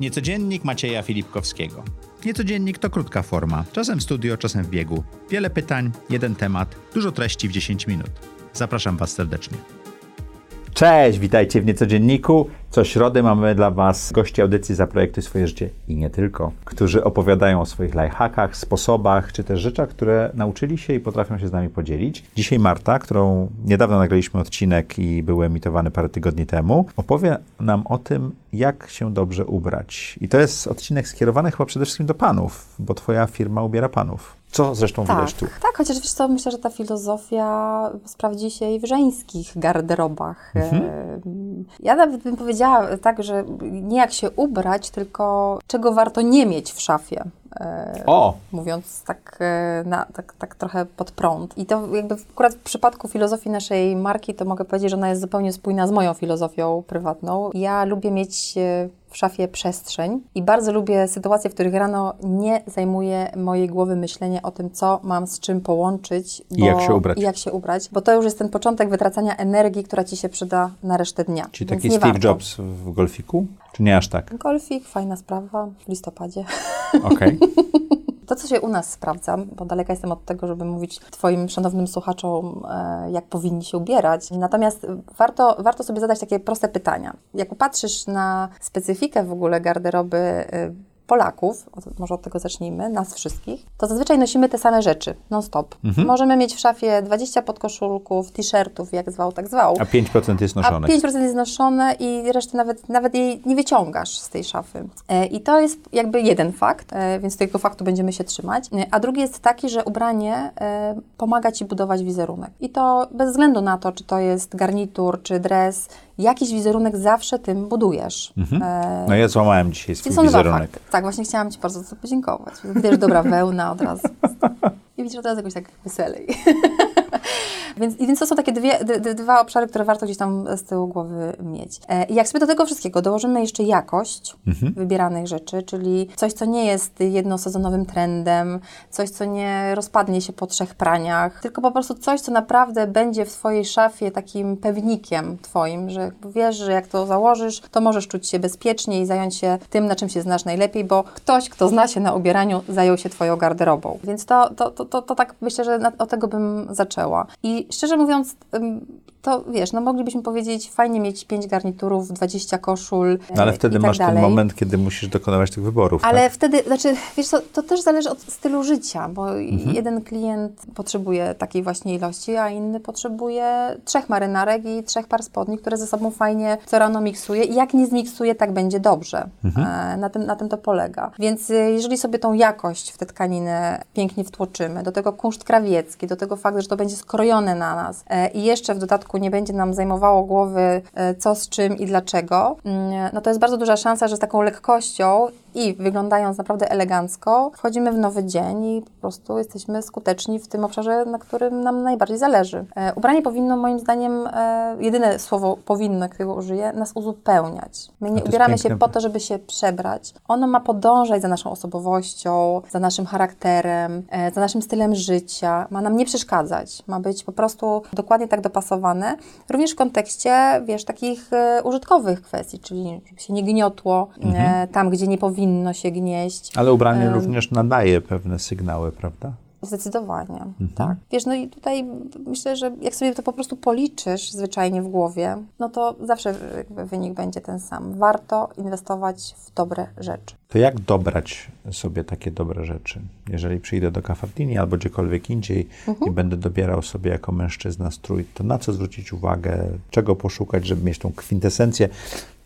Niecodziennik Macieja Filipkowskiego. Niecodziennik to krótka forma, czasem w studio, czasem w biegu. Wiele pytań, jeden temat, dużo treści w 10 minut. Zapraszam Was serdecznie. Cześć, witajcie w Niecodzienniku. Co środę mamy dla Was gości audycji za projekty Swoje Życie i nie tylko, którzy opowiadają o swoich lifehackach, sposobach, czy też rzeczach, które nauczyli się i potrafią się z nami podzielić. Dzisiaj Marta, którą niedawno nagraliśmy odcinek i był emitowany parę tygodni temu, opowie nam o tym, jak się dobrze ubrać. I to jest odcinek skierowany chyba przede wszystkim do panów, bo Twoja firma ubiera panów. Co zresztą tak, widać tu. Tak, chociaż wiesz co, myślę, że ta filozofia sprawdzi się i w żeńskich garderobach. Mhm. Ja nawet bym powiedziała tak, że nie jak się ubrać, tylko czego warto nie mieć w szafie. E, O! Mówiąc tak, e, na, tak, tak trochę pod prąd. I to jakby akurat w przypadku filozofii naszej marki, to mogę powiedzieć, że ona jest zupełnie spójna z moją filozofią prywatną. Ja lubię mieć e, w szafie przestrzeń i bardzo lubię sytuacje, w których rano nie zajmuje mojej głowy myślenie o tym, co mam z czym połączyć. I jak się ubrać. I jak się ubrać, bo to już jest ten początek wytracania energii, która Ci się przyda na resztę dnia. Czyli Więc taki Steve warto. Jobs w golfiku? Czy nie aż tak? Golfik, fajna sprawa w listopadzie. Okej. To, co się u nas sprawdza, bo daleka jestem od tego, żeby mówić Twoim szanownym słuchaczom, e, jak powinni się ubierać. Natomiast warto, warto sobie zadać takie proste pytania. Jak popatrzysz na specyfikę w ogóle garderoby e, Polaków, może od tego zacznijmy, nas wszystkich, to zazwyczaj nosimy te same rzeczy, non-stop. Możemy mieć w szafie 20 podkoszulków, t-shirtów, jak zwał, tak zwał. A 5% jest A noszonych. 5% jest noszone i resztę nawet, nawet jej nie wyciągasz z tej szafy. E, I to jest jakby jeden fakt, e, więc tego faktu będziemy się trzymać. E, A drugi jest taki, że ubranie pomaga Ci budować wizerunek. I to bez względu na to, czy to jest garnitur, czy dres, jakiś wizerunek zawsze tym budujesz. E, No ja złamałem dzisiaj swój dwa wizerunek. fakty. Tak, właśnie chciałam Ci bardzo za to podziękować. Wiesz, dobra wełna od razu. I widzisz od razu jakoś tak weselej. Więc, więc to są takie dwie, dwa obszary, które warto gdzieś tam z tyłu głowy mieć. E, I jak sobie do tego wszystkiego dołożymy jeszcze jakość wybieranych rzeczy, czyli coś, co nie jest jednosezonowym trendem, coś, co nie rozpadnie się po trzech praniach, tylko po prostu coś, co naprawdę będzie w Twojej szafie takim pewnikiem Twoim, że wiesz, że jak to założysz, to możesz czuć się bezpiecznie i zająć się tym, na czym się znasz najlepiej, bo ktoś, kto zna się na ubieraniu, zajął się Twoją garderobą. Więc to, to, to, to, to tak myślę, że od tego bym zaczęła. I szczerze mówiąc, to wiesz, no moglibyśmy powiedzieć, fajnie mieć pięć garniturów, 20 koszul. No ale e, wtedy tak masz ten dalej. moment, kiedy musisz dokonywać tych wyborów. Ale tak? wtedy, znaczy, wiesz co, to też zależy od stylu życia, bo Mhm. jeden klient potrzebuje takiej właśnie ilości, a inny potrzebuje trzech marynarek i trzech par spodni, które ze sobą fajnie co rano miksuje i jak nie zmiksuje, tak będzie dobrze. Mhm. E, Na, tym, na tym to polega. Więc y, jeżeli sobie tą jakość w tę tkaninę pięknie wtłoczymy, do tego kunszt krawiecki, do tego fakt, że to będzie skrojone na nas e, i jeszcze w dodatku nie będzie nam zajmowało głowy e, co z czym i dlaczego, mm, no to jest bardzo duża szansa, że z taką lekkością i wyglądając naprawdę elegancko, wchodzimy w nowy dzień i po prostu jesteśmy skuteczni w tym obszarze, na którym nam najbardziej zależy. E, ubranie powinno, moim zdaniem, e, jedyne słowo powinno, którego użyję, nas uzupełniać. My nie ubieramy się piękne. po to, żeby się przebrać. Ono ma podążać za naszą osobowością, za naszym charakterem, e, za naszym stylem życia. Ma nam nie przeszkadzać. Ma być po prostu dokładnie tak dopasowane. Również w kontekście, wiesz, takich e, użytkowych kwestii, czyli żeby się nie gniotło e, tam, gdzie nie powinno się gnieść. Ale ubranie Em. również nadaje pewne sygnały, prawda? Zdecydowanie, tak. Wiesz, no i tutaj myślę, że jak sobie to po prostu policzysz zwyczajnie w głowie, no to zawsze wynik będzie ten sam. Warto inwestować w dobre rzeczy. To jak dobrać sobie takie dobre rzeczy? Jeżeli przyjdę do Cafardini albo gdziekolwiek indziej i będę dobierał sobie jako mężczyzna strój, to na co zwrócić uwagę? Czego poszukać, żeby mieć tą kwintesencję?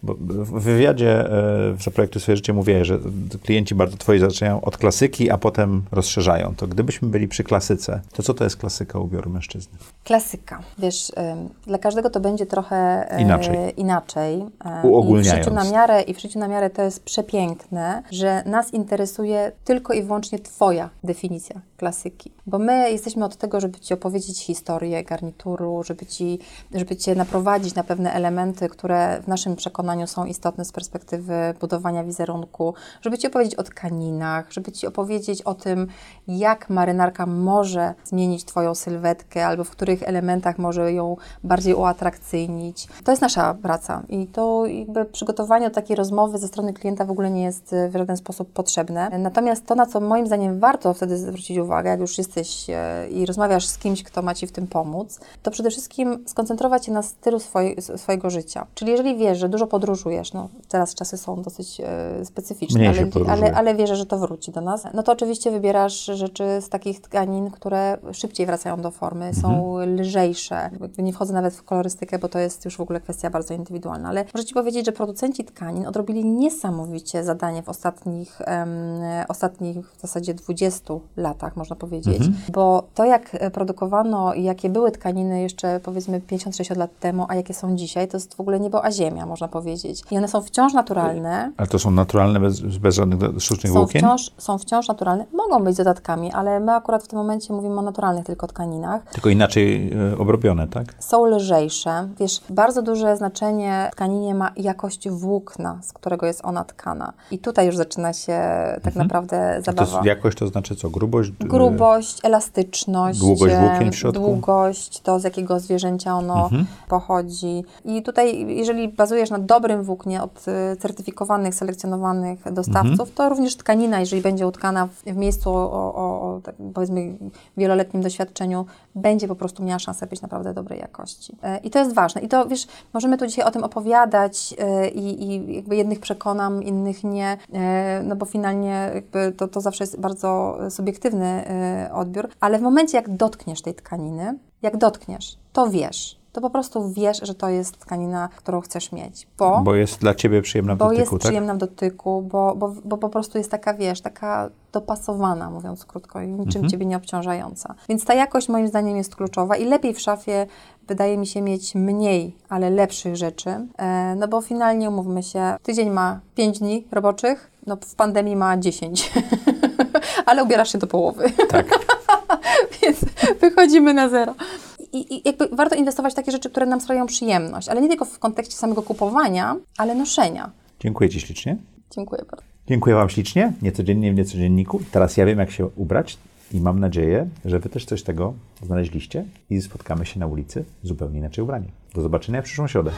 Bo w wywiadzie e, w Zaprojektuj swoje życie mówię, że klienci bardzo twoi zaczynają od klasyki, a potem rozszerzają. To gdybyśmy byli przy klasyce, to co to jest klasyka ubioru mężczyzny? Klasyka. Wiesz, ym, dla każdego to będzie trochę e, Inaczej. inaczej. Uogólniając. I w życiu na miarę, i w życiu na miarę to jest przepiękne, że nas interesuje tylko i wyłącznie Twoja definicja klasyki. Bo my jesteśmy od tego, żeby Ci opowiedzieć historię garnituru, żeby, ci, żeby Cię naprowadzić na pewne elementy, które w naszym przekonaniu są istotne z perspektywy budowania wizerunku, żeby Ci opowiedzieć o tkaninach, żeby Ci opowiedzieć o tym, jak marynarka może zmienić Twoją sylwetkę albo w których elementach może ją bardziej uatrakcyjnić. To jest nasza praca i to jakby przygotowanie do takiej rozmowy ze strony klienta w ogóle nie jest w żaden sposób potrzebne. Natomiast to, na co moim zdaniem warto wtedy zwrócić uwagę, jak już jesteś e, i rozmawiasz z kimś, kto ma Ci w tym pomóc, to przede wszystkim skoncentrować się na stylu swoj, swojego życia. Czyli jeżeli wiesz, że dużo podróżujesz, no teraz czasy są dosyć e, specyficzne, ale, ale, ale wierzę, że to wróci do nas, no to oczywiście wybierasz rzeczy z takich tkanin, które szybciej wracają do formy, mhm. są lżejsze. Nie wchodzę nawet w kolorystykę, bo to jest już w ogóle kwestia bardzo indywidualna, ale możecie powiedzieć, że producenci tkanin odrobili niesamowicie zadanie w ostatnich, um, ostatnich w zasadzie 20 latach, można powiedzieć, mhm. bo to jak produkowano i jakie były tkaniny jeszcze powiedzmy 50-60 lat temu, a jakie są dzisiaj, to jest w ogóle niebo a ziemia, można powiedzieć. I one są wciąż naturalne. Ale to są naturalne bez, bez żadnych sztucznych są włókien? Wciąż, są wciąż naturalne. Mogą być dodatkami, ale my akurat w tym momencie mówimy o naturalnych tylko tkaninach. Tylko inaczej e, obrobione, tak? Są lżejsze. Wiesz, bardzo duże znaczenie tkaninie ma jakość włókna, z którego jest ona tkana. I tutaj już zaczyna się tak mhm. naprawdę zabawa. To jest jakość to znaczy co? Grubość? Grubość, elastyczność. Długość włókien w środku? Długość, to z jakiego zwierzęcia ono mhm. pochodzi. I tutaj, jeżeli bazujesz na dobrym włóknie od y, certyfikowanych, selekcjonowanych dostawców, mhm. to również tkanina, jeżeli będzie utkana w, w miejscu o, o, o tak powiedzmy wieloletnim doświadczeniu, będzie po prostu miała szansę być naprawdę dobrej jakości. E, I to jest ważne. I to, wiesz, możemy tu dzisiaj o tym opowiadać e, i, i jakby jednych przekonam, innych nie, e, no bo finalnie jakby to, to zawsze jest bardzo subiektywny odbiór, ale w momencie, jak dotkniesz tej tkaniny, jak dotkniesz, to wiesz, to po prostu wiesz, że to jest tkanina, którą chcesz mieć. Bo, bo jest dla Ciebie przyjemna w bo dotyku, jest tak? przyjemna w dotyku, bo, bo, bo po prostu jest taka, wiesz, taka dopasowana, mówiąc krótko, i niczym mhm. Ciebie nie obciążająca. Więc ta jakość moim zdaniem jest kluczowa i lepiej w szafie wydaje mi się mieć mniej, ale lepszych rzeczy, e, no bo finalnie umówmy się, tydzień ma 5 dni roboczych, no w pandemii ma 10, ale ubierasz się do połowy. Tak. Więc wychodzimy na zero i, i jakby warto inwestować w takie rzeczy, które nam sprawiają przyjemność, ale nie tylko w kontekście samego kupowania, ale noszenia. Dziękuję Ci ślicznie. Dziękuję bardzo. Dziękuję Wam ślicznie, niecodziennie w niecodzienniku. Teraz ja wiem, jak się ubrać i mam nadzieję, że Wy też coś tego znaleźliście i spotkamy się na ulicy zupełnie inaczej ubrani. Do zobaczenia w przyszłą środę.